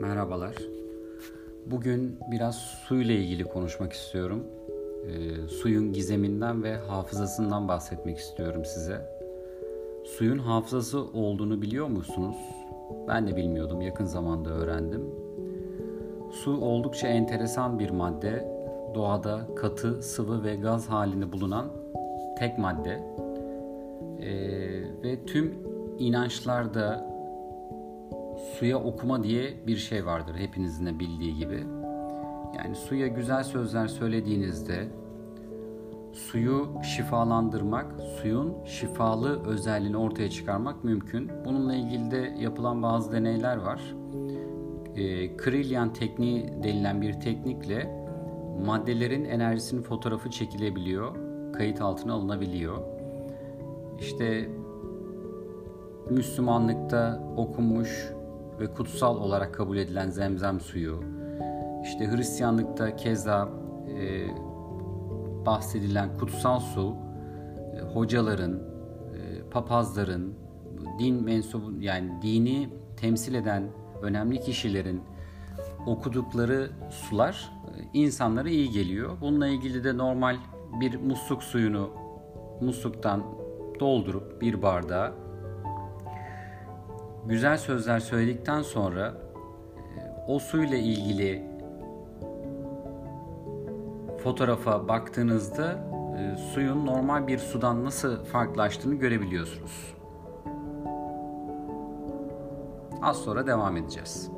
Merhabalar. Bugün biraz suyla ilgili konuşmak istiyorum. E, suyun gizeminden ve hafızasından bahsetmek istiyorum size. Suyun hafızası olduğunu biliyor musunuz? Ben de bilmiyordum, yakın zamanda öğrendim. Su oldukça enteresan bir madde. Doğada katı, sıvı ve gaz halinde bulunan tek madde. E, ve tüm inançlarda suya okuma diye bir şey vardır hepinizin de bildiği gibi. Yani suya güzel sözler söylediğinizde suyu şifalandırmak, suyun şifalı özelliğini ortaya çıkarmak mümkün. Bununla ilgili de yapılan bazı deneyler var. E, Krillian tekniği denilen bir teknikle maddelerin enerjisinin fotoğrafı çekilebiliyor, kayıt altına alınabiliyor. İşte Müslümanlıkta okunmuş ve kutsal olarak kabul edilen zemzem suyu, işte Hristiyanlıkta keza e, bahsedilen kutsal su, e, hocaların, e, papazların, din mensubu yani dini temsil eden önemli kişilerin okudukları sular e, insanlara iyi geliyor. Bununla ilgili de normal bir musluk suyunu musluktan doldurup bir bardağa güzel sözler söyledikten sonra e, o suyla ilgili fotoğrafa baktığınızda e, suyun normal bir sudan nasıl farklılaştığını görebiliyorsunuz. Az sonra devam edeceğiz.